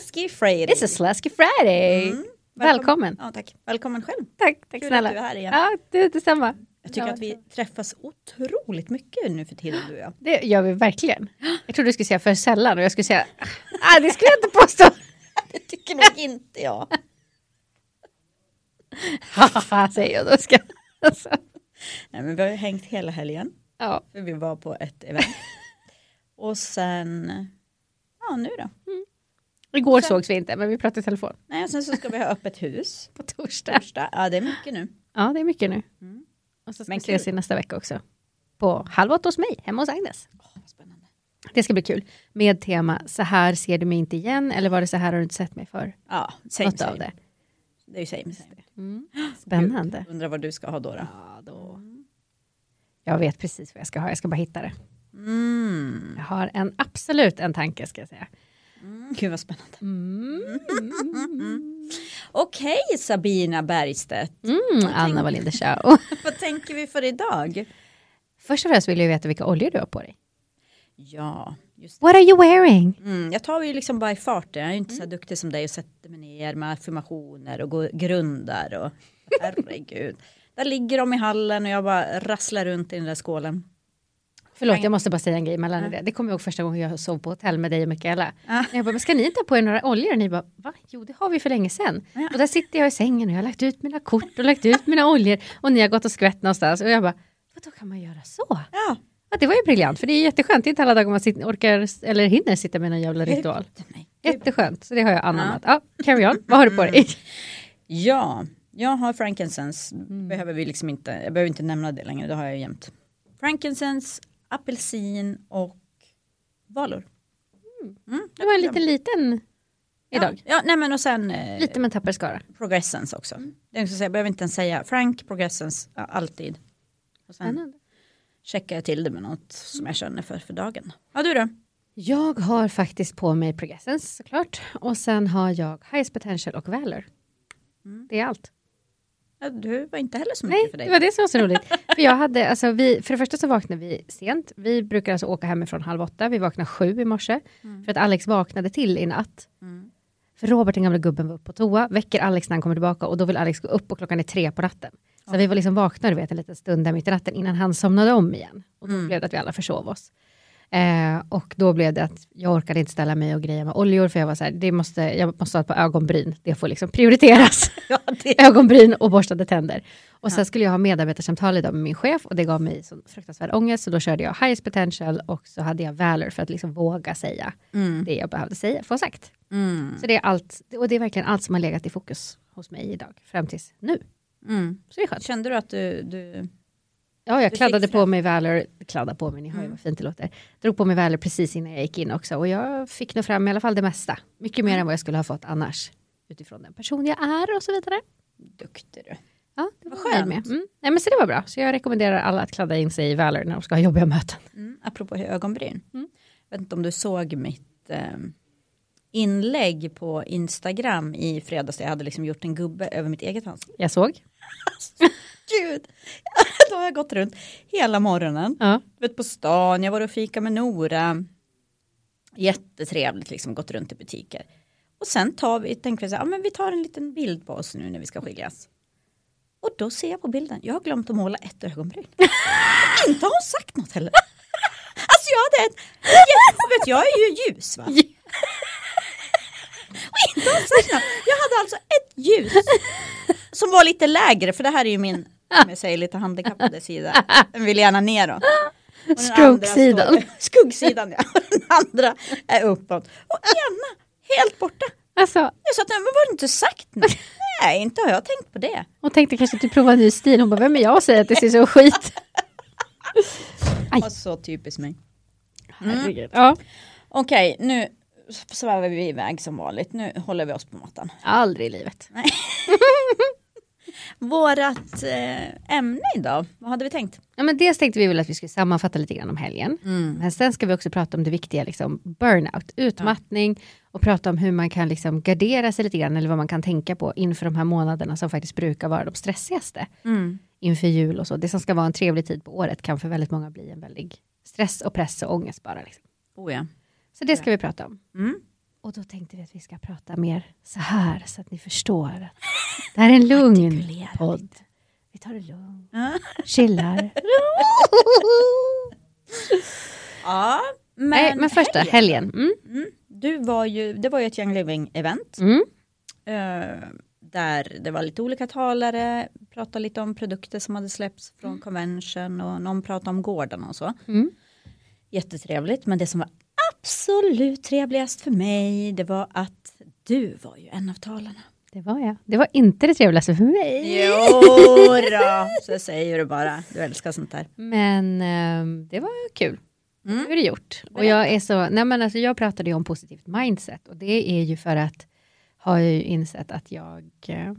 Slasky Friday. It's a Slasky Friday! Mm. Välkommen! Ja, tack. Välkommen själv. Tack, tack Kul snälla. att du är här igen. Ja, det, detsamma. Jag tycker Ja, att vi träffas otroligt mycket nu för tiden du och jag. Det gör vi verkligen. Jag trodde du skulle säga för sällan och jag skulle säga, ah, det skulle jag inte påstå. Det tycker nog inte jag. Haha, säger jag då. Ska. Alltså. Nej, men vi har ju hängt hela helgen. Ja. För vi var på ett event. och sen, ja nu då. Igår Sen- sågs vi inte, men vi pratade i telefon. Nej, och sen så ska vi ha öppet hus. På torsdag. Torsdag. Ja, det är mycket nu. Ja, det är mycket nu. Mm. Och så ska Men vi ses i nästa vecka också. På halv åtta hos mig, hemma hos Agnes. Vad spännande. Det ska bli kul. Med tema så här ser du mig inte igen eller var det så här har du inte sett mig för? Ja, same, Något av same. det. Det är ju same, same. Mm. Spännande. Undrar vad du ska ha då. då. Ja, då. Jag vet precis vad jag ska ha, jag ska bara hitta det. Mm. Jag har en, absolut en tanke ska jag säga. Mm. Gud vad spännande. Mm. Okej Sabina Bergstedt. Mm, Anna Wallinder Show. Vad tänker vi för idag? Först och främst vill jag veta vilka oljor du har på dig. Ja, just What are you wearing? Mm, jag tar ju liksom bara i farten. Jag är inte så här duktig som dig och sätter mig ner med affirmationer och går, grundar. Och, herregud. Där ligger de i hallen och jag bara rasslar runt i den där skålen. Förlåt, jag måste bara säga en grej mellan det. Det kommer jag ihåg första gången jag sov på hotell med dig och Mikaela. Ah. Jag bara, men ska ni inte ha på er några oljor? Och ni bara, va? Jo, det har vi för länge sedan. Ja. Och där sitter jag i sängen och jag har lagt ut mina kort och lagt ut mina oljor. Och ni har gått och skvätt någonstans. Och jag bara, vadå kan man göra så? Ja, Ja, det var ju briljant, för det är jätteskönt. Det är inte alla dagar man sitter, orkar eller hinner sitta med någon jävla ritual. Jätteskönt, så det har jag anammat. Ja, carry on. Vad har du på dig? ja, jag har frankincense. Mm. Behöver vi liksom inte, jag behöver inte nämna det längre, det har jag jämt. Frankincense, apelsin och valor. Mm, Det var en liten, liten idag. Ja, ja, nej men och sen eh, Lite men tapper skara. progressens också. Det är också så jag behöver inte ens säga Frank, progressens, ja, alltid. Och sen Spännande. checkar jag till det med något som jag känner för för dagen. Ja du då? Jag har faktiskt på mig Progressens såklart. Och sen har jag Highest Potential och Valor. Mm. Det är allt. Du var inte heller så mycket Nej, för det dig. var det som var så roligt. för, jag hade, alltså, vi, för det första så vaknade vi sent. Vi brukar alltså åka hemifrån halv åtta. Vi vaknade sju i morse. För att Alex vaknade till i natt. Mm. För Robert, den gamla gubben, var uppe på toa, väcker Alex när han kommer tillbaka och då vill Alex gå upp och klockan är tre på natten. Så vi var liksom vakna du vet, en liten stund där mitt i natten innan han somnade om igen. Och då Mm. blev det att vi alla försov oss. Eh, och då blev det att jag orkade inte ställa mig och greja med oljor för jag var så här, det måste, jag måste ha ett par ögonbryn, det får liksom prioriteras. Ja, det. ögonbryn och borstade tänder. Och sen skulle jag ha medarbetarsamtal idag med min chef och det gav mig så fruktansvärd ångest så då körde jag highest potential och så hade jag valor för att liksom våga säga Mm. det jag behövde säga, få sagt. Mm. Så det är allt, och det är verkligen allt som har legat i fokus hos mig idag, fram tills nu. Mm. Så det är skönt. Kände du att du, du Ja, jag kladdade på mig Valor, kladdade på mig, ni hör ju vad fint det låter. Drog på mig Valor precis innan jag gick in också och jag fick nog fram i alla fall det mesta. Mycket mer än vad jag skulle ha fått annars. Utifrån den person jag är och så vidare. duktig du? Ja, det var nöjd skönt. med. Mm. Nej, men så det var bra. Så jag rekommenderar alla att kladda in sig i Valor när de ska ha jobbiga möten. Mm. Apropå ögonbryn. Mm. Jag vet inte om du såg mitt eh, inlägg på Instagram i fredags. Jag hade liksom gjort en gubbe över mitt eget ansikte. Jag såg. Gud, då har jag gått runt hela morgonen. Ja. Vet, på stan, jag var och fika med Nora. Jättetrevligt, liksom gått runt i butiker. Och sen tar vi, tänker vi så här, ja, men vi tar en liten bild på oss nu när vi ska skiljas. Och då ser jag på bilden, jag har glömt att måla ett ögonbryn. inte har hon sagt något heller. Alltså jag hade ett, jag, vet, jag är ju ljus va? Och inte har hon sagt något. Jag hade alltså ett ljus som var lite lägre, för det här är ju min, om jag säger lite handikappade sida. Den vill gärna neråt. Och Skuggsidan. står- Skuggsidan ja. Och den andra är uppåt. Och ena helt borta. Alltså, Jag sa att men var det inte sagt något? Nej, inte har jag tänkt på det. hon tänkte kanske att du provar en ny stil. Hon bara, vem är jag att säga att det ser så skit? Aj. Och så typiskt mig. Herregud. Ja, Okej, nu svävar vi iväg som vanligt. Nu håller vi oss på mattan. aldrig i livet. Vårat eh, ämne idag, vad hade vi tänkt? Ja, men dels tänkte vi väl att vi skulle sammanfatta lite grann om helgen. Men sen ska vi också prata om det viktiga, liksom burnout, utmattning och prata om hur man kan liksom gardera sig lite grann eller vad man kan tänka på inför de här månaderna som faktiskt brukar vara de stressigaste. Inför jul och så. Det som ska vara en trevlig tid på året kan för väldigt många bli en väldig stress och press och ångest bara. Liksom. Oh ja. Så det ska vi prata om. Mm. Och då tänkte vi att vi ska prata mer så här så att ni förstår. Det här är en lugn podd. Vi tar det lugnt, chillar. Ja, men, Nej, men första, helgen. Mm. Mm. Du var ju, det var ju ett Young Living-event. Mm. eh, där det var lite olika talare, pratade lite om produkter som hade släppts från convention och någon pratade om gårdarna och så. Mm. Jättetrevligt, men det som var absolut trevligast för mig, det var att du var ju en av talarna. Det var jag. Det var inte det trevligaste för mig. Jo då, så säger du bara. Du älskar sånt där. Men ehm, det var kul. Mm. Nu är det gjort. Och jag är så, nej men alltså jag pratade ju om positivt mindset och det är ju för att har jag ju insett att jag eh,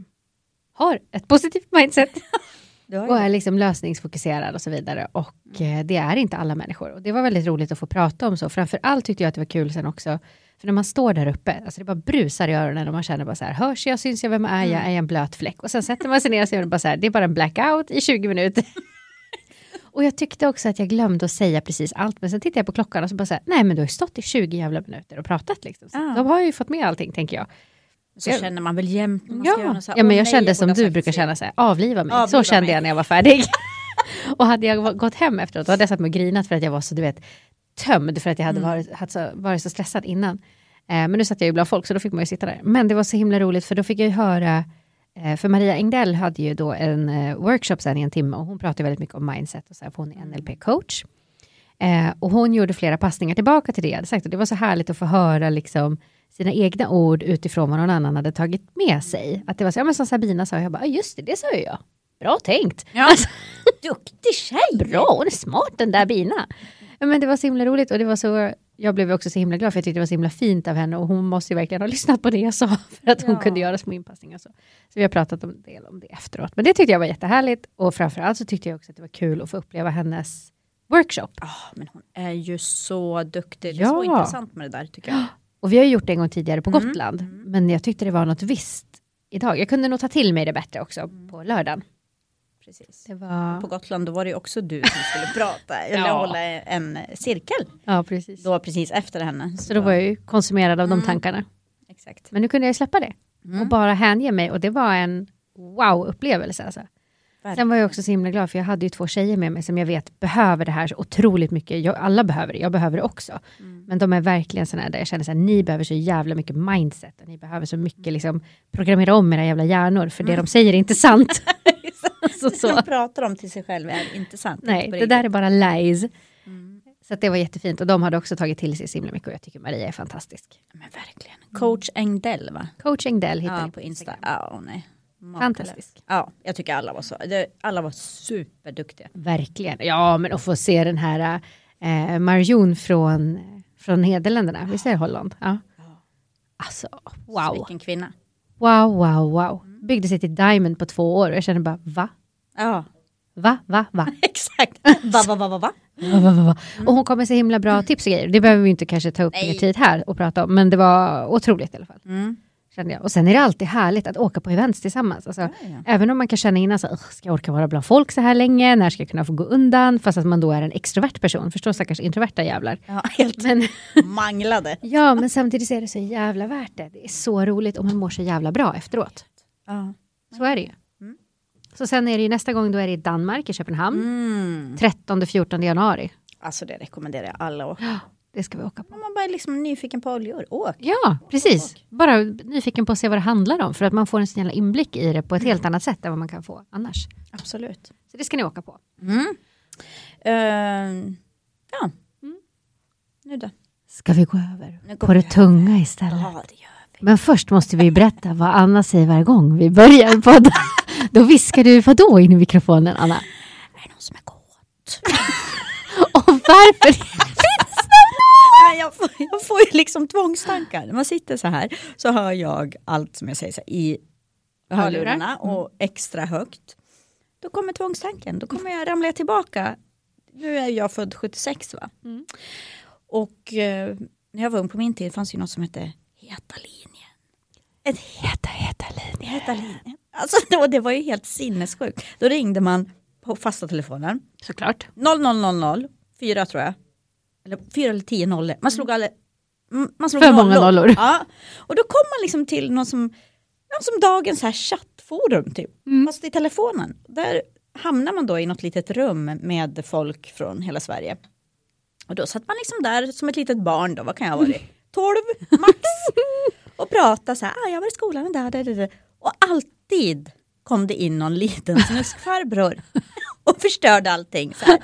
har ett positivt mindset och är liksom lösningsfokuserad och så vidare. Och eh, det är inte alla människor. Och det var väldigt roligt att få prata om så. Framför allt tyckte jag att det var kul sen också. För när man står där uppe, alltså det bara brusar i öronen och man känner bara så här, hörs jag, syns jag, vem är jag, är jag en blöt fläck? Och sen sätter man sig ner och säger bara så här, det är bara en blackout i 20 minuter. och jag tyckte också att jag glömde att säga precis allt, men sen tittade jag på klockan och så bara så här, nej men du har ju stått i 20 jävla minuter och pratat liksom. Så Ja. Då har ju fått med allting tänker jag. Så Jag- känner man väl jämt när man ska göra Ja, något så här, ja men "Åh, jag nej, kände borde som du brukar fel." känna, så här, avliva mig. Avliva så kände mig. jag när jag var färdig. och hade jag gått hem efteråt, då hade jag satt mig och grinat för att jag var så, du vet, tömd för att jag hade Mm. varit, hade så, varit så stressad innan. Eh, men nu satt jag ju bland folk så då fick man ju sitta där. Men det var så himla roligt för då fick jag ju höra, eh, för Maria Engdahl hade ju då en eh, workshop sen i en timme och hon pratade väldigt mycket om mindset och så här, för hon är NLP-coach. Eh, och hon gjorde flera passningar tillbaka till det jag hade sagt och det var så härligt att få höra liksom sina egna ord utifrån vad någon annan hade tagit med sig. Att det var så, ja men som Sabina sa, jag bara, "Ja, just det, det sa ju jag. Bra tänkt. Ja. Duktig tjej! Bra, hon är smart den där Bina. Men det var så himla roligt och det var så, jag blev också så himla glad för jag tyckte det var så himla fint av henne och hon måste ju verkligen ha lyssnat på det jag sa för att hon Ja. kunde göra små inpassningar så. Så vi har pratat en del om det efteråt. Men det tyckte jag var jättehärligt och framförallt så tyckte jag också att det var kul att få uppleva hennes workshop. Ah, men hon är ju så duktig. Det är så Ja. intressant med det där tycker jag. Och vi har ju gjort det en gång tidigare på Mm. Gotland, men jag tyckte det var något visst idag. Jag kunde nog ta till mig det bättre också Mm. på lördagen. Precis. Var... På Gotland då var det ju också du som skulle prata eller Ja. hålla en cirkel. Ja, precis. Då precis efter henne. Så då var jag ju konsumerad av de Mm. tankarna. Exakt. Men nu kunde jag släppa det Mm. och bara hänge mig och det var en wow-upplevelse. Alltså. Sen var jag också så himla glad för jag hade ju två tjejer med mig som jag vet behöver det här så otroligt mycket. Jag, alla behöver det, jag behöver det också. Mm. Men de är verkligen sådana där jag känner att ni behöver så jävla mycket mindset. Och ni behöver så mycket liksom, programmera om era jävla hjärnor för det Mm. de säger är inte sant. så, så. De pratar om till sig själv är inte sant. Nej, inte det där är bara lies. Mm. Så det var jättefint och de hade också tagit till sig så himla mycket och jag tycker Maria är fantastisk. Men verkligen. Coach Engdell va? Coaching Del hittar Ja, ni på på Insta. Instagram. Ja, nej. Fantastisk. Ja, jag tycker alla var så. Alla var superduktiga. Verkligen. Ja, men att få se den här eh, Marion från, från Nederländerna. Visst är det Holland? Ja. Alltså, Så wow. Vilken kvinna. Wow, wow, wow. Byggde sig till Diamond på två år och jag känner bara, va? Ja, Va, va, va? exakt. Va, va, va, va, va? va, va, va? Och hon kom med så himla bra tips och grejer. Det behöver vi inte kanske ta upp mer tid här och prata om, men det var otroligt i alla fall. Mm. Kände jag. Och sen är det alltid härligt att åka på events tillsammans. Alltså, Ja, ja. Även om man kan känna innan, så, "Ugh, ska jag orka vara bland folk så här länge? När ska jag kunna få gå undan? Fast att man då är en extrovert person. Förstå stackars introverta jävlar. Ja, helt Men, manglade. ja, men samtidigt är det så jävla värt det. Det är så roligt och man mår så jävla bra efteråt. Ja. Så är det ju. Mm. Så sen är det ju nästa gång, då är det i Danmark, i Köpenhamn. Mm. 13-14 januari. Alltså det rekommenderar jag alla att. Det ska vi åka på. Man bara är liksom nyfiken på oljor, åk. Ja, precis. Bara nyfiken på att se vad det handlar om. För att man får en sån jävla inblick i det på ett helt annat sätt än vad man kan få annars. Absolut. Så det ska ni åka på. Mm. Eh, ja. Mm. Nu då? Ska vi gå över på det tunga istället? Ja, det gör vi. Men först måste vi berätta vad Anna säger varje gång vi börjar podda. Då viskar du vadå in i mikrofonen, Anna? Är det någon som är kåt? Och varför? Nej, jag, får, jag får ju liksom tvångstankar. När man sitter så här så hör jag allt som jag säger här, i hörlurarna och extra högt. Då kommer tvångstanken, då kommer jag ramla tillbaka. Nu är jag född 76 va? Mm. Och eh, när jag var ung på min tid fanns ju något som hette Heta linjen. Ett heta, heta linjen. Heta linjen. Alltså, det, det var ju helt sinnessjukt. Då ringde man på fasta telefonen. Såklart. 0000, fyra tror jag. Eller fyra eller tio nollor. Man slog alla, m- man slog För många nollor. Ja. Och då kom man liksom till något som, ja, som dagens här chattforum typ. Mm. Fast i telefonen. Där hamnar man då i något litet rum med folk från hela Sverige. Och då satt man liksom där som ett litet barn då, vad kan jag ha varit? 12 max. Och pratade så här, ah, jag var i skolan där, där, där. Och alltid kom det in någon liten snuskfarbror och förstörde allting. Så här.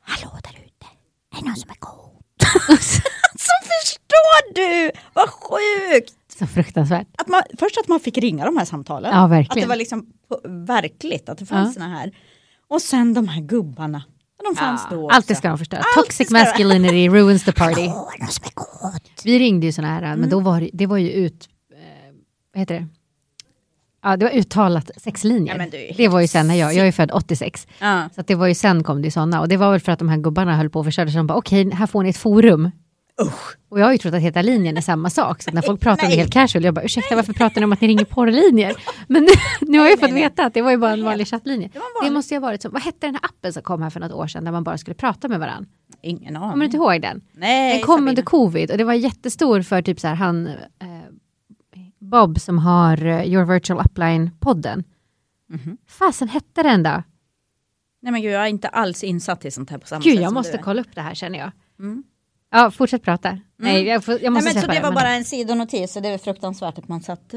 Hallå där ute, någon som är god? så förstår du, vad sjukt! Så fruktansvärt. Att man, först att man fick ringa de här samtalen. Ja, Att verkligen. det var liksom på, verkligt att det fanns såna här. Och sen de här gubbarna. De fanns då också. Allt det ska de förstöra. Toxic masculinity ruins the party. Vi ringde ju sådana här, men då var det, det var ju ut... Eh, vad heter det? Ja, det var uttalat sexlinjer. Ja, men du det var ju sen när jag, jag är född 86. Ja. Så det var ju sen kom det sådana. Och det var väl för att de här gubbarna höll på och förstörde. Så de bara, okej, här får ni ett forum. Usch. Och jag har ju trott att Heta linjen är samma sak. Så när folk pratar om det helt casual, jag bara, ursäkta varför pratar ni om att ni ringer porrlinjer? Men nu, nu har jag fått nej, nej. veta att det var ju bara en vanlig chattlinje. Det en Det vanlig. måste ju ha varit som, vad hette den här appen som kom här för något år sedan där man bara skulle prata med varandra? Ingen Kommer du aning. inte ihåg den? Nej, Den kom Sabina. under covid och det var jättestor för typ så här han eh, Bob som har eh, Your Virtual Upline-podden. Mhm. Fasen hette den då? Nej men gud, jag är inte alls insatt i sånt här på samma Gud, sätt jag som måste du är. kolla upp det här känner jag. Mm. Ja, fortsätt prata. Nej, jag, får, jag Nej, måste men så släppa det var men- bara en sidonotis och det är fruktansvärt att man satt...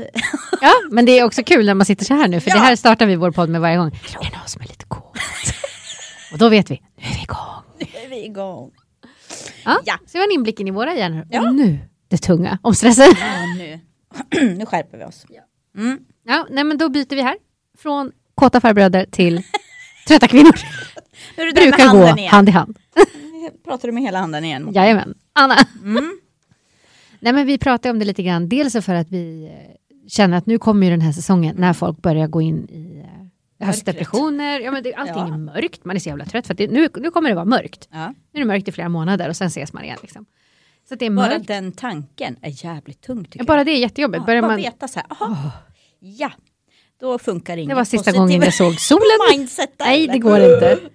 Ja, men det är också kul när man sitter så här nu, för Ja. det här startar vi vår podd med varje gång. Är det någon som är lite coolt? och då vet vi, nu är vi igång. Nu är vi igång. Ja, Ja. Så det var en inblick in i våra hjärnor. Ja. Och nu, det tunga, om stressen. Nu. skärper vi oss. Mm. Ja, nej men då byter vi här. Från kåta farbröder till trötta kvinnor. Nu Brukar gå handen igen. hand i hand. Pratar du med hela handen igen? Jajamän. Anna. Mm. Nej men vi pratade om det lite grann. Dels för att vi eh, känner att nu kommer ju den här säsongen när folk börjar gå in i eh, höstdepressioner. Ja, men det, allting Ja. är mörkt. Man är så jävla trött för att det, nu, nu kommer det vara mörkt. Ja. Nu är det mörkt i flera månader och sen ses man igen. Liksom. Så det är Bara mörkt. den tanken är jävligt tung tycker Ja, bara det är jättejobbigt. jag. Börjar bara man, veta så här, aha, ja, då funkar inget det var sista gången jag såg solen. Nej, det går inte.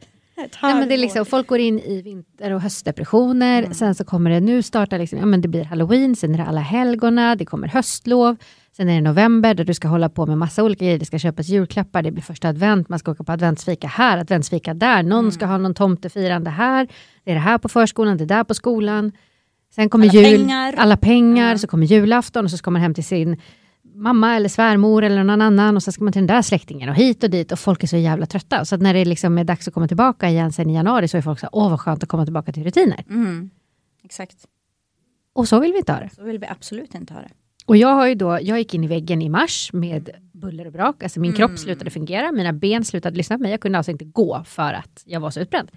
Nej, men det är liksom, folk går in i vinter och höstdepressioner. Sen så kommer det nu starta, liksom, ja, men det blir halloween, sen är det alla helgona, det kommer höstlov. Sen är det november där du ska hålla på med massa olika grejer. Det ska köpas julklappar, det blir första advent, man ska åka på adventsfika här, adventsfika där. Någon ska ha någon tomtefirande här. Det är det här på förskolan, det där på skolan. Sen kommer Alla jul, pengar. alla pengar, så kommer julafton och så ska man hem till sin mamma eller svärmor eller någon annan och så ska man till den där släktingen och hit och dit och folk är så jävla trötta. Så att när det liksom är dags att komma tillbaka igen sen i januari så är folk så här, åh vad skönt att komma tillbaka till rutiner. Mm. Exakt, Och så vill vi inte ha det. så vill vi absolut inte ha det. Och jag har ju då, jag gick in i väggen i mars med buller och brak, alltså min Mm. kropp slutade fungera, mina ben slutade lyssna på mig, jag kunde alltså inte gå för att jag var så utbränd.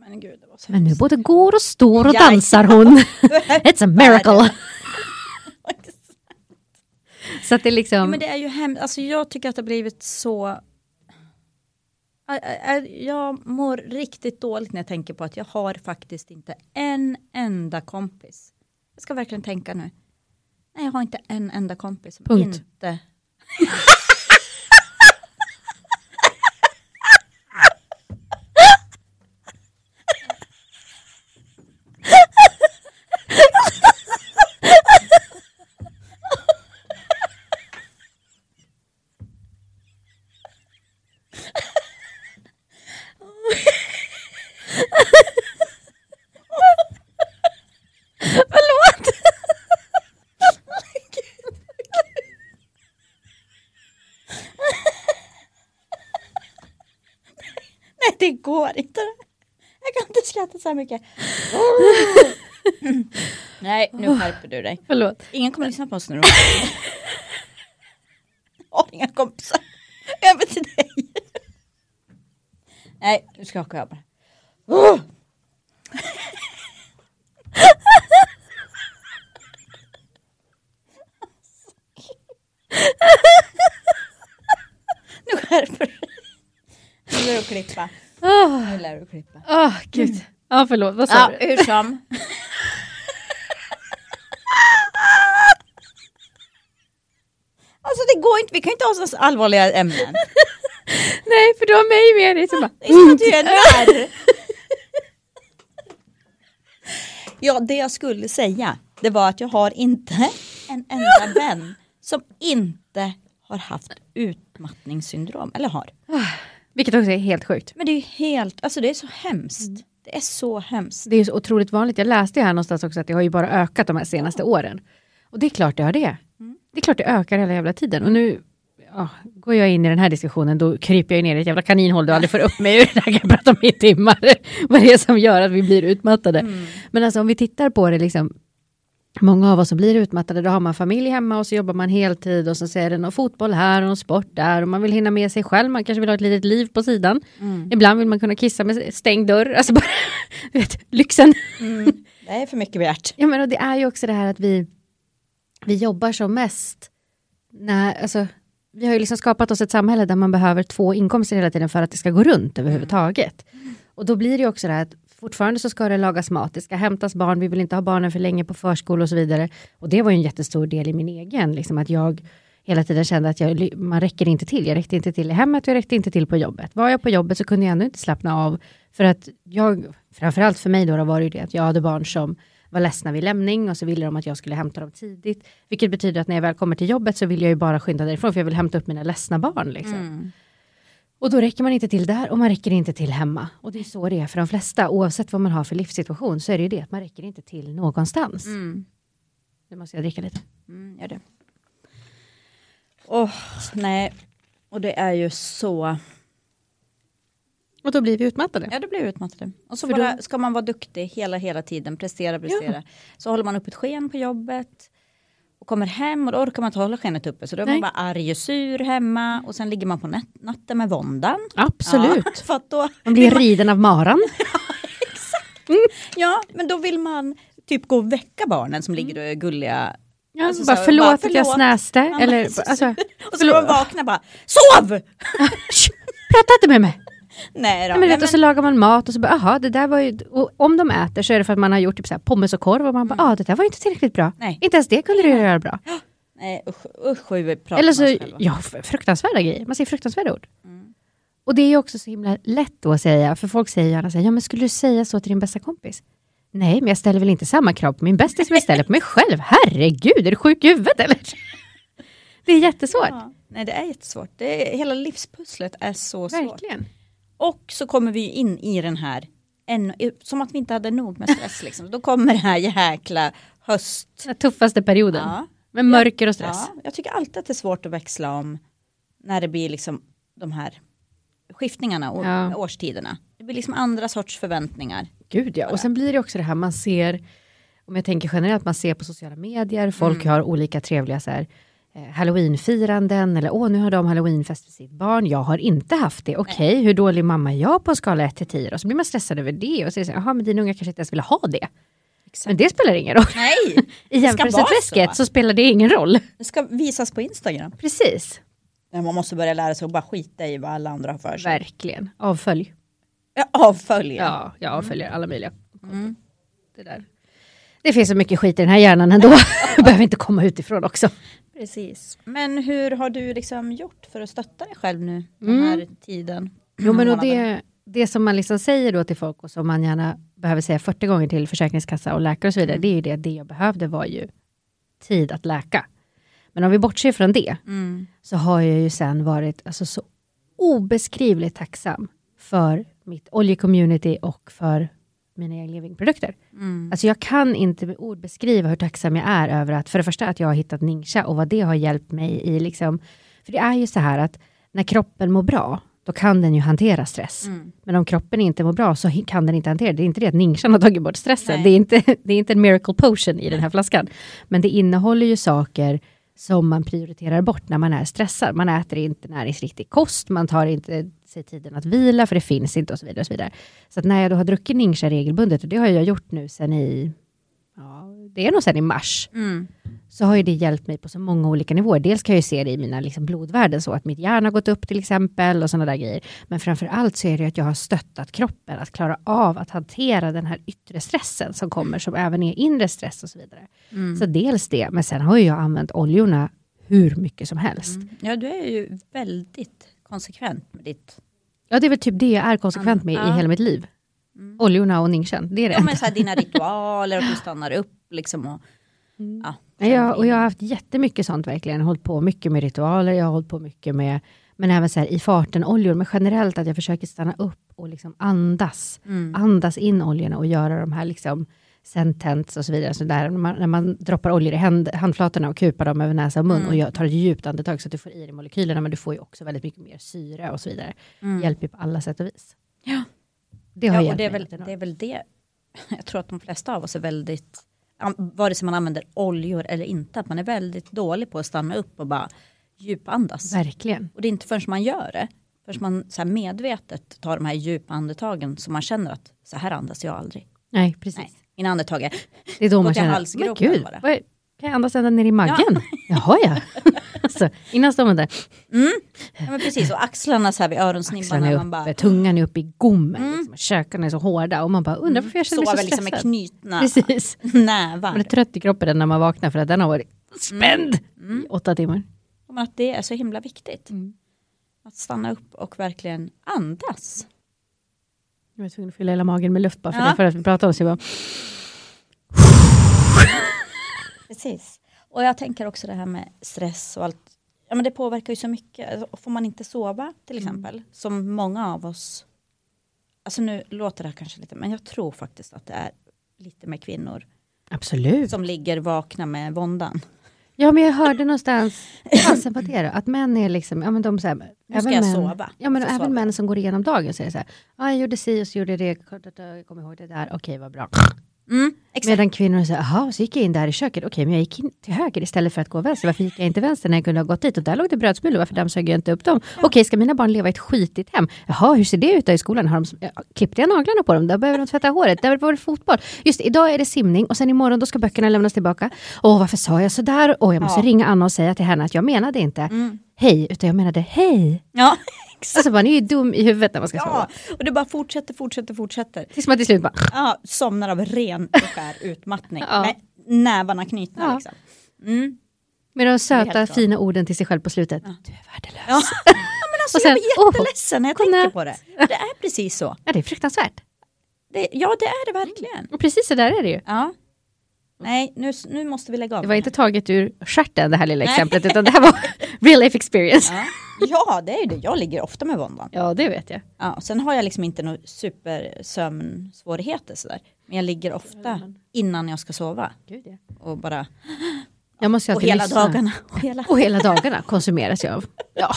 Men, gud, det var så Men nu både går och står och Ja, dansar hon. It's a miracle. Så att det Ja, liksom... men det är ju hemskt, alltså jag tycker att det har blivit så Jag mår riktigt dåligt när jag tänker på att jag har faktiskt inte en enda kompis. Jag ska verkligen tänka nu. Nej, jag har inte en enda kompis Punkt. inte... Förlåt! Nej, det går inte. Jag kan inte skratta så här mycket. Nej, nu skärper du dig. Förlåt. Ingen kommer lyssna på oss nu har inga kompisar. Över till dig. Nej, nu skakar jag bara. Nu skärper du dig. Nu lär du klippa. Åh, Nu lär du klippa. oh, gud. Ja, förlåt. Vad sa Ja, du? hur som. Alltså det går inte, vi kan inte ha så allvarliga ämnen. Nej, för du har mig med dig. Så bara, Det är som att du är narr. Ja, det jag skulle säga det var att jag har inte en enda vän som inte har haft utmattningssyndrom. Eller har. Vilket också är helt sjukt. Men det är ju helt, alltså det är så hemskt. Det är så hemskt. Det är så otroligt vanligt. Jag läste här någonstans också att det har ju bara ökat de här senaste åren. Och det är klart det har det. Det är klart det ökar hela jävla tiden. Och nu ja, går jag in i den här diskussionen, då kryper jag ner i ett jävla kaninhål du aldrig får upp mig ur. Det här kan jag prata om i timmar. Vad det är som gör att vi blir utmattade. Men alltså om vi tittar på det liksom Många av oss som blir utmattade, då har man familj hemma och så jobbar man heltid och så ser det någon fotboll här och någon sport där och man vill hinna med sig själv, man kanske vill ha ett litet liv på sidan. Ibland vill man kunna kissa med stängd dörr, alltså bara, vet, lyxen. Det är för mycket begärt. Ja men och det är ju också det här att vi, vi jobbar som mest när, alltså, vi har ju liksom skapat oss ett samhälle där man behöver två inkomster hela tiden för att det ska gå runt överhuvudtaget. Och då blir det också det här att fortfarande så ska det lagas mat, det ska hämtas barn, vi vill inte ha barnen för länge på förskola och så vidare. Och det var ju en jättestor del i min egen, liksom att jag hela tiden kände att jag, man räcker inte till. Jag räckte inte till i hemmet och jag räckte inte till på jobbet. Var jag på jobbet så kunde jag ändå inte slappna av. För att jag, framförallt för mig då, då var det ju det att jag hade barn som var ledsna vid lämning och så ville de att jag skulle hämta dem tidigt. Vilket betyder att när jag väl kommer till jobbet så vill jag ju bara skynda därifrån för jag vill hämta upp mina ledsna barn. Liksom. Mm. Och då räcker man inte till där och man räcker inte till hemma. Och det är så det är för de flesta, oavsett vad man har för livssituation, så är det ju det att man räcker inte till någonstans. Nu måste jag dricka lite. Mm, gör det. Åh, nej. Och det är ju så... Och då blir vi utmattade. Ja, det blir utmattade. Och så bara, då- ska man vara duktig hela, hela tiden, prestera, prestera. Så håller man upp ett sken på jobbet. Kommer hem och då orkar man inte hålla skenet uppe. Så då är Nej. man bara arg och sur hemma. Och sen ligger man på nat- natten med våndan. Absolut. Ja, då, Man blir riden av maran. ja, men då vill man typ gå och väcka barnen som ligger och är gulliga. Ja, Alltså, bara så förlåt bara, att jag förlåt. snäste. Ja, eller, så- alltså, Och så när man förlåt. vaknar bara, SOV! Prata inte med mig! Nej då. Men, vet, och så lagar man mat och så bara, aha, det där var ju... Och om de äter så är det för att man har gjort typ så här, pommes och korv och man bara, ah, det där var inte tillräckligt bra. Nej. Inte ens det kunde du göra bra. nej usch, usch hur vi pratar Eller så, ja, fruktansvärda grejer. Man säger fruktansvärda ord. Och det är ju också så himla lätt då att säga, för folk säger gärna så här, ja men skulle du säga så till din bästa kompis? Nej, men jag ställer väl inte samma krav på min bästis som jag ställer på mig själv. Herregud, är du sjuk i huvudet eller? Det är jättesvårt. Ja, nej det är jättesvårt. Det är, hela livspusslet är så svårt. Och så kommer vi in i den här, en, som att vi inte hade nog med stress liksom. Då kommer det här jäkla höst. Den tuffaste perioden. Ja. Med mörker och stress. Ja, jag tycker alltid att det är svårt att växla om när det blir liksom de här skiftningarna och Ja. årstiderna. Det blir liksom andra sorts förväntningar. Gud ja, och sen blir det också det här man ser, om jag tänker generellt, man ser på sociala medier, folk har olika trevliga så här, halloweenfiranden, eller åh nu har de halloweenfest för sitt barn, jag har inte haft det, okej hur dålig mamma är jag på en skala 1 till 10 och så blir man stressad över det och så är det så här, jaha men dina unga kanske inte ens vill ha det. Men det spelar ingen roll. Nej, I jämförelseträsket så. så spelar det ingen roll. det ska visas på Instagram. Precis, Men man måste börja lära sig att bara skita i vad alla andra har för sig. verkligen. Avfölj. Ja, Avfölja. Ja, jag avföljer alla möjliga. Det, där. Det finns så mycket skit i den här hjärnan ändå. Behöver inte komma utifrån också. Precis. Men hur har du liksom gjort för att stötta dig själv nu den här tiden? Jo, men och det, det som man liksom säger då till folk och som man gärna behöver säga 40 gånger till Försäkringskassa och läkare och så vidare, det är ju det, det jag behövde var ju tid att läka. Men om vi bortser från det, Mm. så har jag ju sen varit alltså, så obeskrivligt tacksam för mitt oljecommunity och för mina egna livingprodukter. Mm. Alltså jag kan inte med ord beskriva hur tacksam jag är över att för det första att jag har hittat Ninja och vad det har hjälpt mig i liksom, för det är ju så här att när kroppen mår bra, då kan den ju hantera stress. Mm. Men om kroppen inte mår bra så kan den inte hantera det. Det är inte det att Ninjan har tagit bort stressen. Nej. Det är, inte, det är inte en miracle potion i den här flaskan. Men det innehåller ju saker som man prioriterar bort när man är stressad. Man äter inte näringsriktig kost, man tar inte sig tiden att vila för det finns inte och så vidare. Och så vidare. Så när jag då har druckit Ninja regelbundet, och det har jag gjort nu sen i, ja, det är nog sen i mars, Mm. så har ju det hjälpt mig på så många olika nivåer. Dels kan jag ju se det i mina liksom blodvärden, så att mitt hjärna har gått upp till exempel och sådana där grejer. Men framför allt så är det att jag har stöttat kroppen att klara av att hantera den här yttre stressen som kommer, som även är inre stress och så vidare. Mm. Så dels det, men sen har ju jag använt oljorna hur mycket som helst. Mm. Ja, du är ju väldigt konsekvent med ditt... Ja, det är väl typ det jag är konsekvent med i Ja. hela mitt liv. Oljorna och Ninjan, det är det Ja, men så här, dina ritualer, att du stannar upp liksom och Ja, Nej, Jag, och jag har haft jättemycket sånt verkligen. Hållit på mycket med ritualer, jag har hållit på mycket med, men även så här, i farten oljor, men generellt att jag försöker stanna upp och liksom andas. Mm. Andas in oljorna och göra de här liksom sentence och så vidare. Så där, när, man, när man droppar oljor i hand, handflatorna och kupar dem över näsa och mun Mm. och gör, tar ett djupt andetag så att du får i dig molekylerna, men du får ju också väldigt mycket mer syre och så vidare. Mm. Hjälper ju på alla sätt och vis. Ja. Det har Ja, och det är, väl, det är väl det, jag tror att de flesta av oss är väldigt, vare sig man använder oljor eller inte, att man är väldigt dålig på att stanna upp och bara djupandas. Verkligen. Och det är inte förrän man gör det, förrän man så medvetet tar de här djupa andetagen som man känner att så här andas jag aldrig. Nej, precis. Nej, mina andetag är, Det är då man känner, men gud, bara. vad kan jag andas ända ner i magen? Jaha ja. alltså, innan står man där, ja men precis, och axlarna så här vid axlarna öronsnibbarna, är man uppe, bara tungan är uppe i gommen, liksom, och käkarna är så hårda och man bara undrar varför jag känner mig sover så liksom med stressad. knytna Precis. nävar. Man är trött i kroppen när man vaknar för att den har varit spänd Mm. i åtta timmar. Och att det är så himla viktigt. Mm. Att stanna upp och verkligen andas. Jag var tvungen att fylla hela magen med luft bara för Ja. det för att vi pratade om så jag bara, Precis. Och jag tänker också det här med stress och allt. Ja men det påverkar ju så mycket. Alltså, Får man inte sova till exempel, som många av oss. Alltså nu låter det här kanske lite, men jag tror faktiskt att det är lite med kvinnor absolut. som ligger vakna med våndan. Ja men jag hörde någonstans, fasen på det då, att män är liksom, ja men de säger, Nu ska jag sova. Ja men även sover män som går igenom dagen säger så här, ja jag gjorde si och så gjorde jag det, jag kommer ihåg det där, okej vad bra. Mm. Medan kvinnor säger, jaha, så gick jag in där i köket, okej, men jag gick in till höger istället för att gå vänster. Varför gick jag inte vänster när jag kunde ha gått dit? Och där låg det brödsmulor, varför dammsög jag inte upp dem? Okej, ska mina barn leva i ett skitigt hem? Jaha, hur ser det ut då i skolan? Har de, ja, klippte jag naglarna på dem? Där behöver de tvätta håret. Där var det fotboll. Just idag är det simning och sen imorgon då ska böckerna lämnas tillbaka. Åh, varför sa jag sådär? Åh, jag måste Ja. ringa Anna och säga till henne att jag menade inte Mm. hej, utan jag menade hej. Ja, exakt. Alltså man är ju dum i huvudet när man ska Ja, sova. och det bara fortsätter, fortsätter, fortsätter. Tills man till slut bara, Ja, somnar av ren och skär utmattning. Ja. Med nävarna knutna Ja. liksom. Mm. med de söta fina orden till sig själv på slutet. Ja. Du är värdelös. Ja. men alltså Och sen, jag blir jätteledsen när jag tänker på det. Det är precis så. Ja, det är fruktansvärt. Det, ja, det är det verkligen. Och precis så där är det ju. Ja. Nej, nu, nu måste vi lägga av. Det var inte taget ur stjärten det här lilla Nej. exemplet, utan det här var real life experience. Ja. ja, det är ju det. Jag ligger ofta med våndan. Ja, det vet jag. Ja, och sen har jag liksom inte några supersömnsvårigheter sådär. Men jag ligger ofta innan jag ska sova. Gud, ja. Och bara, Jag måste och hela lyssna. dagarna. Och hela, Och hela dagarna konsumeras jag av. Ja.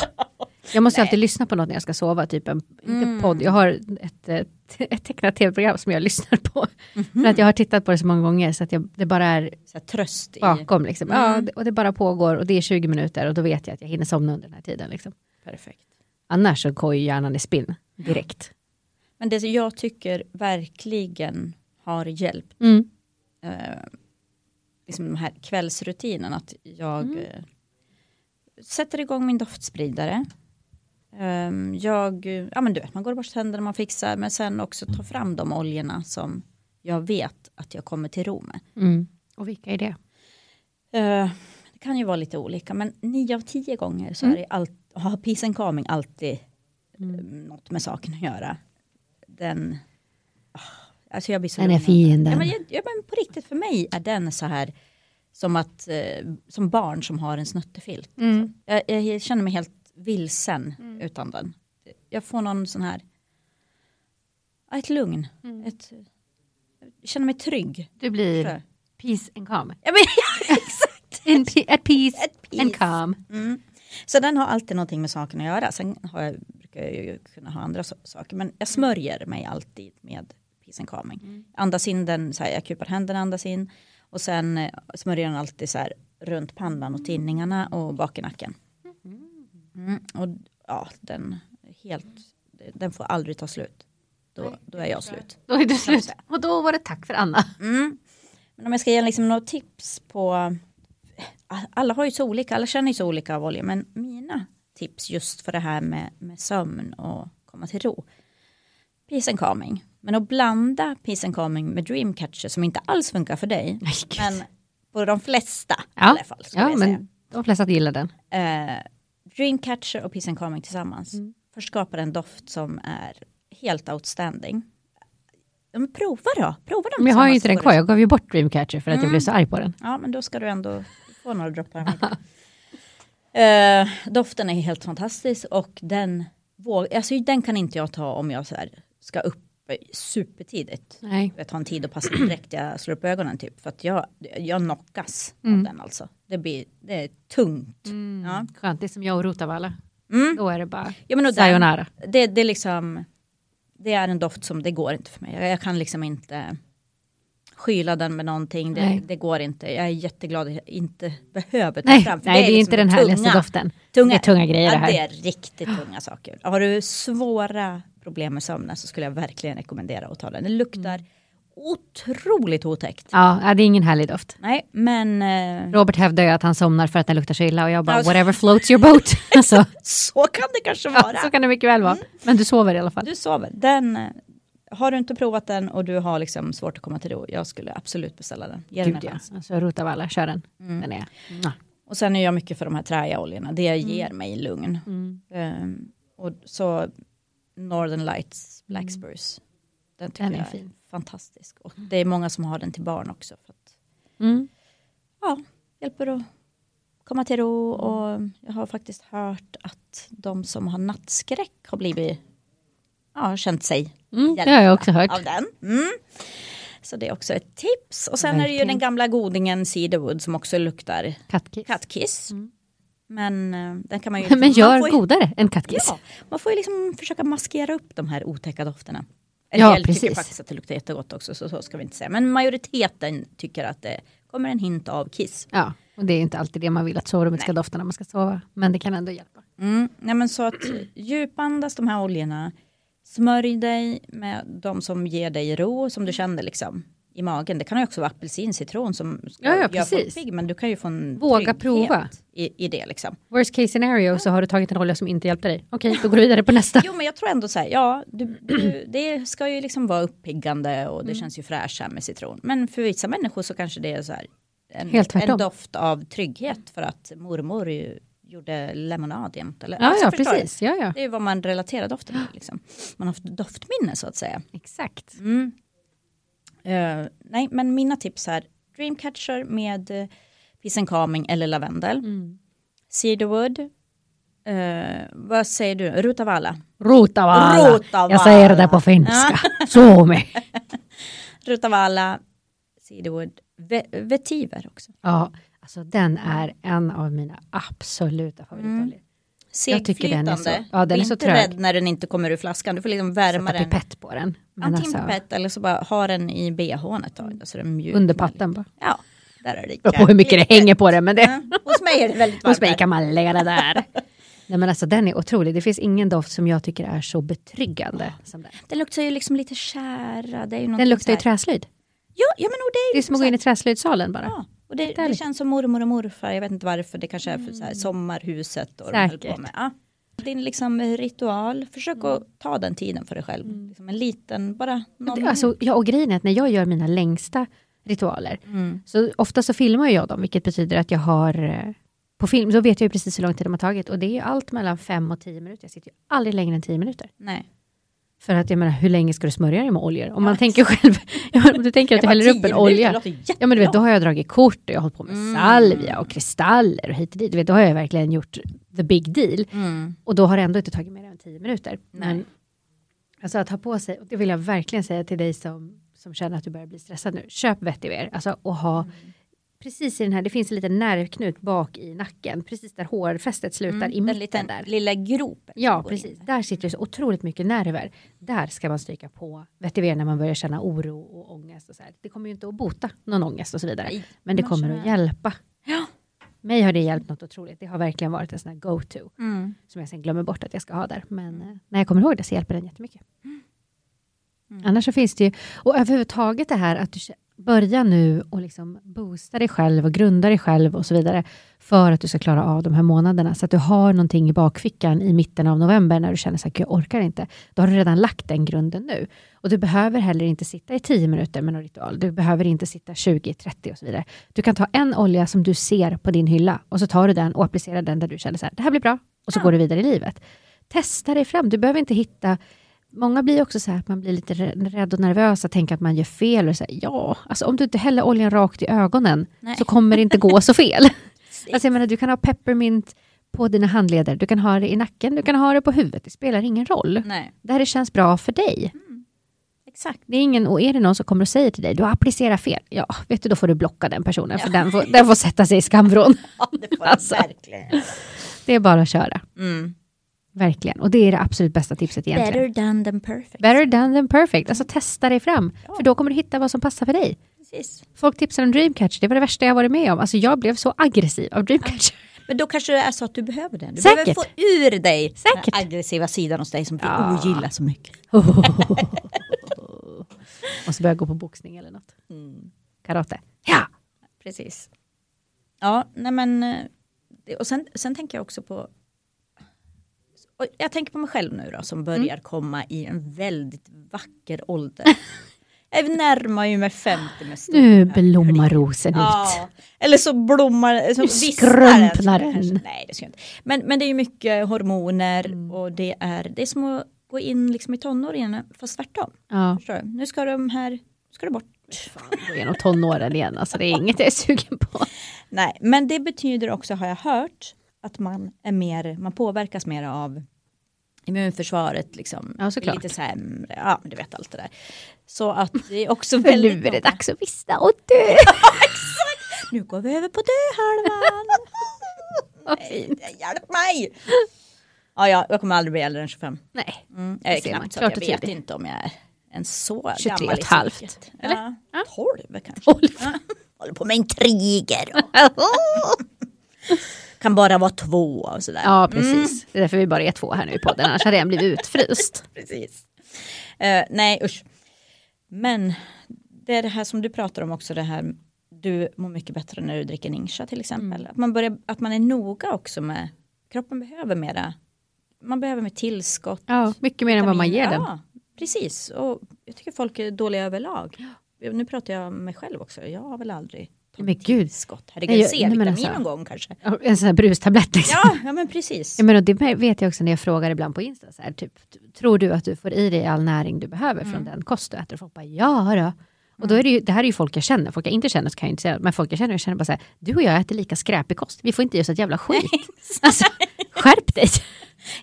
Jag måste ju alltid lyssna på något när jag ska sova, typ en, Mm. podd, jag har ett, ett, ett tecknat tv-program som jag lyssnar på. Mhm. För att jag har tittat på det så många gånger så att jag, det bara är så tröst i... bakom. Liksom. Ja, Mm. det- och det bara pågår och det är 20 minuter och då vet jag att jag hinner somna under den här tiden. Liksom. Perfekt. Annars så går ju hjärnan i spinn direkt. Men det jag tycker verkligen har hjälpt, Mm. eh, liksom den här kvällsrutinen, att jag Mm. eh, sätter igång min doftspridare. Ehm, jag, ja men du vet, man går och borstar tänderna, man fixar, men sen också ta fram de oljorna som jag vet att jag kommer till ro med. Mm. Och vilka är det? Eh, det kan ju vara lite olika, men nio av tio gånger så Mm. är det allt, har peace and calming alltid Mm. eh, något med saken att göra. Den, ah, alltså jag blir så Den är fin Ja, men, jag, ja, men på riktigt för mig är den så här som att eh, som barn som har en snuttefilt. Mm. Jag, jag känner mig helt vilsen utan den. Jag får någon sån här, ett lugn. Mm. Ett, jag känner mig trygg. Du blir Förstår peace and calm. Ja, men, ja, exakt. In at peace, At peace. and calm. Mm. Så den har alltid någonting med saken att göra. Sen har jag, brukar jag ju kunna ha andra so- saker. Men jag smörjer mig alltid med peace and calming. Mm. Andas in den, så här, jag kupar händerna, andas in. Och sen eh, smörjer den alltid så här runt pannan och tinningarna och bak i nacken. Mm. Och ja, den, helt, den får aldrig ta slut. Då, då är jag slut. Då är det slut. Och då var det tack för Anna. Mm. Men om jag ska ge liksom några tips på alla har ju så olika, alla känner ju så olika av olja, men mina tips just för det här med, med sömn och komma till ro. Peace and calming, men att blanda peace and calming med dreamcatcher som inte alls funkar för dig, Nej, men på de flesta i Ja, alla fall. ja men de flesta gillar den. Eh, Dreamcatcher och Peace and Calming tillsammans. Mm. Först skapar en doft som är helt outstanding. Ja, men prova då. Prova dem Men jag har ju inte den kvar, jag gav ju bort Dreamcatcher för att jag Mm. blev så arg på den. Ja, men då ska du ändå få några droppar. Eh, doften är helt fantastisk och den, våg, alltså, den kan inte jag ta om jag så här, ska upp supertidigt. Nej. Jag tar en tid och passar direkt jag slår upp ögonen typ. För att jag, jag knockas Mm. av den alltså. Det, blir, det är tungt. Ja. Skönt, det är som jag och Rotavalla. Mm. Då är det bara Ja, men och den, sayonara. det, det är liksom, det är en doft som det går inte för mig. Jag, jag kan liksom inte skyla den med någonting. Det, det går inte. Jag är jätteglad att jag inte behöver ta Nej, fram. för nej det är liksom inte den tunga- härligaste doften. Tunga, Det är tunga grejer det ja, här. det är riktigt tunga saker. Har du svåra problem med sömnen så skulle jag verkligen rekommendera att ta den. Den luktar Mm. Otroligt otäckt. Ja, ja, det är ingen härlig doft. Nej, men eh, Robert hävdar ju att han somnar för att den luktar så illa och jag bara Alltså- whatever floats your boat. alltså, så kan det kanske ja, vara. så kan det mycket väl vara. Men du sover i alla fall. Du sover. Den, eh, har du inte provat den och du har liksom svårt att komma till ro, jag skulle absolut beställa den. Ge den Gud ja. chans. Alltså Rotavalla, kör den. Mm. Den är... Mwah. Och sen är jag mycket för de här träiga oljorna, det ger mig lugn. Mm. Ehm, och så Northern Lights Black Spruce. Den tycker Den är jag är fin. Fantastisk. Och det är många som har den till barn också. För att, Mm. ja, hjälper att komma till ro. Och jag har faktiskt hört att de som har nattskräck har blivit, ja, känt sig Mm, det har jag också hört. av den. Mm. Så det är också ett tips. Och sen är det ju Verkligen. den gamla godingen Cedarwood som också luktar Kattkiss. kattkiss. Mm. Men eh, den kan man ju... Men man gör får ju- godare än kattkiss. Ja, man får ju liksom försöka maskera upp de här otäcka dofterna. En Ja, del tycker precis. faktiskt att det luktar jättegott också, så, så ska vi inte säga. Men majoriteten tycker att det kommer en hint av kiss. Ja, och det är inte alltid det man vill att sovrummet ska dofta när man ska sova. Men det kan ändå hjälpa. Mm. Nej, men så att djupandas de här oljorna, smörj dig med de som ger dig ro, som du känner liksom i magen. Det kan ju också vara apelsin, citron som Ja, ja, precis. folk pigg, men du kan ju få en Våga prova. I, i det liksom. Worst case scenario så har du tagit en olja som inte hjälpte dig. Okej, då går du vidare på nästa. Jo men jag tror ändå så här, ja du, du, det ska ju liksom vara uppiggande och det Mm. känns ju fräscht här med citron. Men för vissa människor så kanske det är så här en, en doft av trygghet för att mormor ju gjorde lemonad jämt. Eller, Ja, alltså, ja, precis. Ja, ja. Det är vad man relaterar doften till. Liksom. Man har haft doftminne så att säga. Exakt. Mm. Eh, nej, men mina tips här. Dreamcatcher med uh, and Calming eller lavendel. Mm. Cedarwood. Eh, vad säger du? Rutavala. Rotavalla. Rotavalla. Jag säger det där på finska. Suomi. Rutavala. Cedarwood. Ve- vetiver också. Ja, alltså den är en av mina absoluta favoritoljor. Jag tycker den är så- Segflytande. ja, den är så inte trög. rädd när den inte kommer ur flaskan. Du får liksom värma Sätta den. pipett på den. Men Antingen alltså, pipett eller så bara ha den i bhn ett tag. Så den mjuk. under patten bara. Ja, där är det. På hur mycket det lite- hänger på den. Men det, Ja, hos mig är det väldigt varmt. hos mig kan man lägga det där. Nej men alltså den är otrolig. Det finns ingen doft som jag tycker är så betryggande som den. Den luktar ju liksom lite kära. Det Den luktar ju träslöjd. Ja, ja men och det är Det ju är som att gå in i träslöjdssalen bara. Ja, och det, det känns som mormor och morfar. Jag vet inte varför. Det kanske är för så här sommarhuset. Och de Säkert. på med. Ja. Din liksom ritual. Försök Mm. att ta den tiden för dig själv. Liksom en liten, bara någon alltså, ja, och grejen är att när jag gör mina längsta ritualer, Mm. så ofta så filmar jag dem, vilket betyder att jag har eh, på film, då vet jag ju precis hur lång tid de har tagit. Och det är allt mellan fem och tio minuter. Jag sitter ju aldrig längre än tio minuter. Nej. För att jag menar, hur länge ska du smörja dig med oljor? Om man Ja. tänker själv, om du tänker att du häller upp en olja. Ja men du vet, då har jag dragit kort och jag har hållit på med Mm. salvia och kristaller och hit och dit. Du vet, då har jag verkligen gjort the big deal. Mm. Och då har det ändå inte tagit mer än tio minuter. Nej. Men alltså att ha på sig, och det vill jag verkligen säga till dig som, som känner att du börjar bli stressad nu. Köp vetiver, alltså och ha Mm. Precis i den här, det finns en liten nervknut bak i nacken, precis där hårfästet slutar i Mm. Den mitten liten där. lilla gropen. Ja, precis. Där sitter det så otroligt mycket nerver. Där ska man stryka på vetiver när man börjar känna oro och ångest. Och så här. Det kommer ju inte att bota någon ångest och så vidare. Nej, Men det kommer att hjälpa. Ja. Mig har det hjälpt något otroligt. Det har verkligen varit en sån här go-to. Mm. Som jag sen glömmer bort att jag ska ha där. Men eh, när jag kommer ihåg det så hjälper den jättemycket. Mm. Annars så finns det ju, och överhuvudtaget det här att du börja nu och liksom boosta dig själv och grunda dig själv och så vidare. För att du ska klara av de här månaderna. Så att du har någonting i bakfickan i mitten av november när du känner att jag orkar inte. Då har du redan lagt den grunden nu. Och du behöver heller inte sitta i 10 minuter med någon ritual. Du behöver inte sitta 20, 30 och så vidare. Du kan ta en olja som du ser på din hylla och så tar du den och applicerar den där du känner så här, det här blir bra. Och så Ja. går du vidare i livet. Testa dig fram. Du behöver inte hitta många blir också så här att man blir lite rä- rädd och nervös och tänker att man gör fel. Och så här, ja, alltså om du inte häller oljan rakt i ögonen Nej. så kommer det inte gå så fel. alltså jag menar, du kan ha peppermint på dina handleder, du kan ha det i nacken, du kan ha det på huvudet. Det spelar ingen roll. Nej, Det här känns bra för dig. exakt. Det är ingen, och är det någon som kommer och säger till dig, du har applicerat fel. Ja, vet du, då får du blocka den personen, för den får, den får sätta sig i skamvrån. Ja, det får Alltså. verkligen. Det är bara att köra. Mm. Verkligen. Och det är det absolut bästa tipset egentligen. Better done than perfect. Better done than perfect. Alltså testa dig fram. För då kommer du hitta vad som passar för dig. Precis. Folk tipsar om Dreamcatcher, det var det värsta jag varit med om. Alltså jag blev så aggressiv av Dreamcatcher. Men då kanske det är så att du behöver det. Du Säkert. behöver få ur dig Säkert. den aggressiva sidan hos dig som du Ja. ogillar så mycket. Och så börja gå på boxning eller något. Mm. Karate. Ja! Precis. Ja, nej men. eh, Och sen, sen tänker jag också på. Och Jag tänker på mig själv nu då som börjar komma i en väldigt vacker ålder. jag närmar ju mig 50 med stor Nu blommar rosen ut. Ja, eller så blommar, så Nu skrumpnar den. Nej, det ska inte. Men, men det är ju mycket hormoner Mm. och det är, det är som att gå in liksom i tonåren fast tvärtom. Ja? Nu ska de här, ska det bort. gå igenom tonåren igen. Alltså det är inget jag är sugen på. Nej, men det betyder också, har jag hört, att man är mer, man påverkas mer av immunförsvaret liksom. Ja, såklart. Lite sämre, ja men du vet allt det där. Så att det är också väldigt nu är det dags att vissna och dö. Nu går vi över på döhalvan. Nej. Hjälp mig! Ja, ja, jag kommer aldrig bli äldre än 25. Nej. Mm, jag är knappt så jag vet inte om jag är en så 23 gammal och ett halvt, i psyket. eller? Ja, Ja. 12 kanske. 12. Ja. Håller på med intriger. Och kan bara vara två och sådär. Ja, precis. Det är därför vi bara är två här nu i podden, annars hade jag blivit utfryst. precis. Eh, nej usch. Men det är det här som du pratar om också, det här du mår mycket bättre när du dricker Ningsha till exempel. Mm. Att, man börjar, att man är noga också med, kroppen behöver mera, man behöver mer tillskott. Ja, mycket mer än vad man ger den. Ja, precis. Och jag tycker folk är dåliga överlag. Nu pratar jag om mig själv också, jag har väl aldrig Men gud. tillskott. Herregud, jag- C-vitamin alltså- någon gång kanske. En sån här brustablett liksom. Ja, ja men precis. Ja, men och det vet jag också när jag frågar ibland på Insta. Så här, typ, tror du att du får i dig all näring du behöver Mm. från den kost du äter? Och folk bara ja då. Och då är det, ju, det här är ju folk jag känner. Folk jag inte känner så kan jag inte säga. Men folk jag känner, jag känner bara så här. Du och jag äter lika skräpig kost. Vi får inte ge oss ett jävla skit. alltså, skärp dig.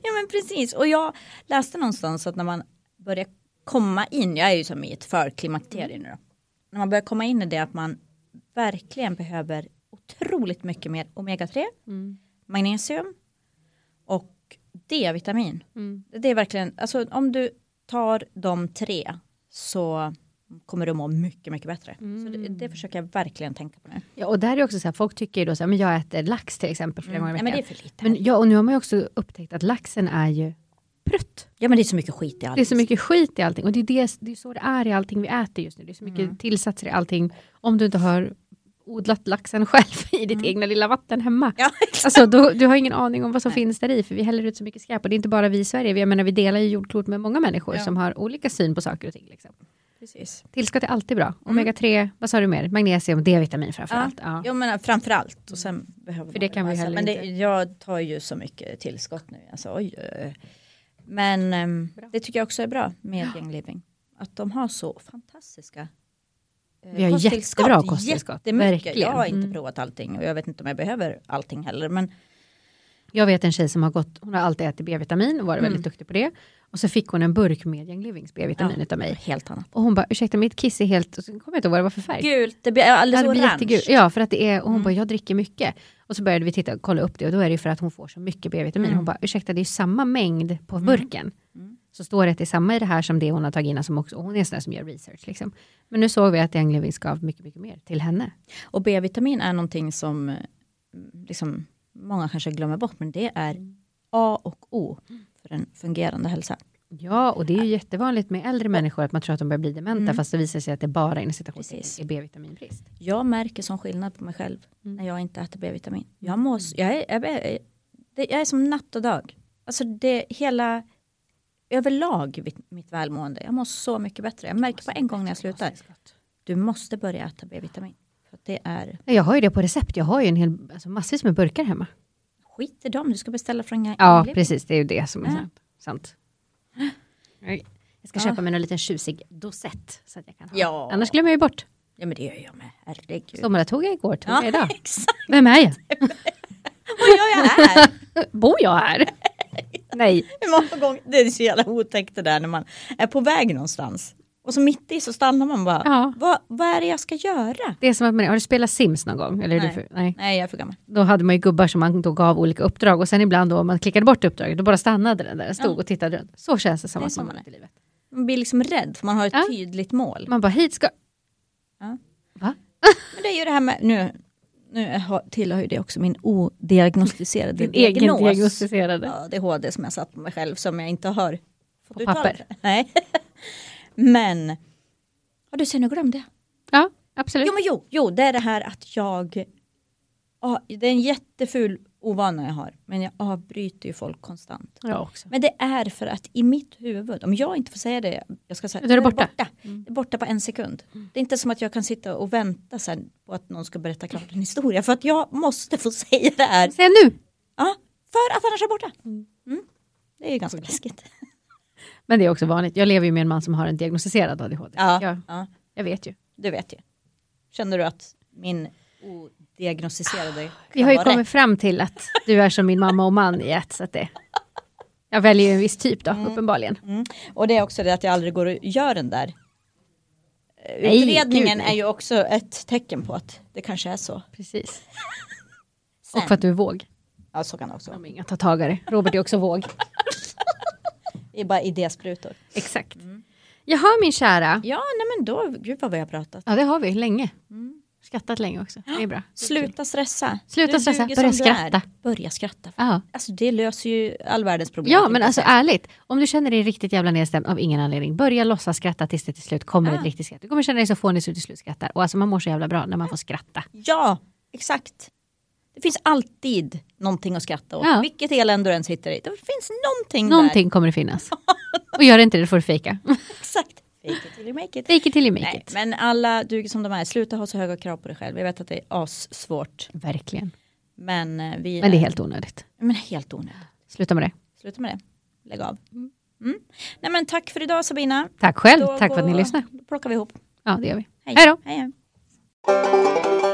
Ja men precis. Och jag läste någonstans att när man börjar komma in, jag är ju som i ett förklimakterie nu då. När man börjar komma in i det att man verkligen behöver otroligt mycket mer omega-3, magnesium och D-vitamin. Mm. Det är verkligen, alltså om du tar de tre så kommer du må mycket, mycket bättre. Så det, det försöker jag verkligen tänka på nu. Ja, och där är också så här, folk tycker ju då så här, men jag äter lax till exempel flera gånger i veckan. men det är för lite. Men ja, och nu har man ju också upptäckt att laxen är ju prutt. ja men det är så mycket skit i allt. Det är så mycket skit i allting och det är, det, det är så det är i allting vi äter just nu. Det är så mycket Mm. tillsatser i allting. Om du inte har odlat laxen själv i ditt egna lilla vatten hemma. Mm. Ja. Alltså, då, du har ingen aning om vad som finns där i för vi häller ut så mycket skräp. Och det är inte bara vi i Sverige, vi, jag menar, vi delar ju jordklot med många människor Ja. som har olika syn på saker och ting. Liksom. Precis. Tillskott är alltid bra. Omega-3, vad sa du mer? Magnesium, D-vitamin framförallt. Ja. Jag menar framförallt och sen behöver För det kan vi heller Men det, inte. jag tar ju så mycket tillskott nu. Alltså, oj. Men ehm, det tycker jag också är bra med Young Living. Att de har så fantastiska Vi har jättebra kosttillskott, Jättemycket. verkligen. Jag har inte Mm. provat allting och jag vet inte om jag behöver allting heller. Men Jag vet en tjej som har gått, hon har alltid ätit B-vitamin och varit Mm. väldigt duktig på det. Och så fick hon en burk med Young Livings B-vitamin Ja. utav mig. helt annat. Och hon bara, ursäkta mitt kiss är helt, och så kommer jag inte ihåg vad det var för färg. Gult, det blir alldeles Ja, det blir orange. jättegult. Ja, för att det är, och hon Mm. bara, jag dricker mycket. Och så började vi titta kolla upp det och då är det för att hon får så mycket B-vitamin. Mm. Hon bara, ursäkta det är samma mängd på burken. Mm. Så står det att det är samma i det här som det hon har tagit in. Som också, hon är en sån där som gör research. Liksom. Men nu såg vi att Young Living gav mycket, mycket mer till henne. Och B-vitamin är någonting som eh, liksom, många kanske glömmer bort. Men det är A och O för en fungerande hälsa. Ja, och det är ju jättevanligt med äldre människor att man tror att de börjar bli dementa Mm. fast det visar sig att det bara är B-vitaminbrist. Jag märker sån skillnad på mig själv Mm. när jag inte äter B-vitamin. Jag, mår, s- jag, är, jag, är, jag är som natt och dag. Alltså det hela överlag mitt, välmående. Jag mår så mycket bättre. Jag märker på en gång när jag slutar. Du måste börja äta B-vitamin. För det är Jag har ju det på recept. Jag har ju en hel, alltså massvis med burkar hemma. skit i dem. Du ska beställa från Young Ja, precis. Det är ju det som är Ja. sant. Nej. Jag ska Ja. köpa mig en liten tjusig dosett. Så att jag kan ha. Ja. Annars glömmer jag ju bort. Ja men det gör jag med, herregud. Sommardag tog jag igår, tog jag Ja, idag. exakt. Vem är jag? Vad gör jag här? Bor jag här? Nej. Många gånger? Det är så jävla otäckt det där när man är på väg någonstans. Och så mitt i så stannar man bara. Ja. Vad, vad är det jag ska göra? Det är som att man, har du spelat Sims någon gång? Eller Nej. Du för, nej. Nej jag är för gammal. Då hade man ju gubbar som man då gav olika uppdrag och sen ibland då om man klickade bort uppdraget då bara stannade den där, stod Ja. och tittade runt. Så känns det som Det att man är. i livet. Man blir liksom rädd för man har ett Ja. tydligt mål. Man bara hit ska... Ja. Va? Men det är ju det här med, nu, nu har- tillhör ju det också min odiagnostiserade Din egen diagnos. diagnostiserade. Ja, ADHD som jag satt på mig själv som jag inte har fått På papper. Nej. Men, ja du ser nu glömde jag. Ja, absolut. Jo men jo, jo, det är det här att jag, ja, det är en jätteful ovana jag har, men jag avbryter ju folk konstant. Jag också. Men det är för att i mitt huvud, om jag inte får säga det, jag ska säga Då är det borta. Det är borta på en sekund. Det är inte som att jag kan sitta och vänta sen på att någon ska berätta klart en historia, för att jag måste få säga det här. Säg nu! Ja, för att annars är jag borta. Mm. Det är ju ganska läskigt. Men det är också vanligt. Jag lever ju med en man som har en diagnostiserad ADHD. Ja, Jag, ja, jag vet ju. du vet ju. Känner du att min odiagnostiserade Vi har ju kommit fram till att du är som min mamma och man i ett. Så att det, jag väljer ju en viss typ då, uppenbarligen. Mm. Och det är också det att jag aldrig går och gör den där. Nej, Utredningen gud, är ju också ett tecken på att det kanske är så. Precis. Och för att du är våg. Ja, så kan det också vara. inga tatagare. Robert är också våg. Det är bara idésprutor. Exakt. Jaha min kära. Ja, nej men då, gud vad vi har pratat. Ja det har vi, länge. Skrattat länge också. Det är bra. Sluta stressa. Sluta Du stressa, börja skratta. Börja skratta. Alltså det löser ju all världens problem. Ja men alltså ärligt, om du känner dig riktigt jävla nedstämd av ingen anledning, börja låtsas skratta tills det till slut kommer Ja. ett riktigt skratt. Du kommer känna dig så fånig så du till slut skrattar. Och alltså man mår så jävla bra när man får skratta. Ja, exakt. Det finns alltid någonting att skratta åt. Ja. Vilket elände du än sitter i. Det finns någonting, Någonting kommer det finnas. Och gör det inte det, får du fejka. där. Exakt. Fake it till you make it. Fake it till you make Nej, it. men alla duger som de är. Sluta ha så höga krav på dig själv. Jag vet att det är assvårt. Verkligen. Men eh, vi Men det är helt onödigt. men helt onödigt. Sluta med det. Sluta med det. Lägg av. Mm. Nej men tack för idag Sabina. Tack själv, Då tack för att ni lyssnade. Då plockar vi ihop. Ja det gör vi. Hej. Hej då. Hej, hej.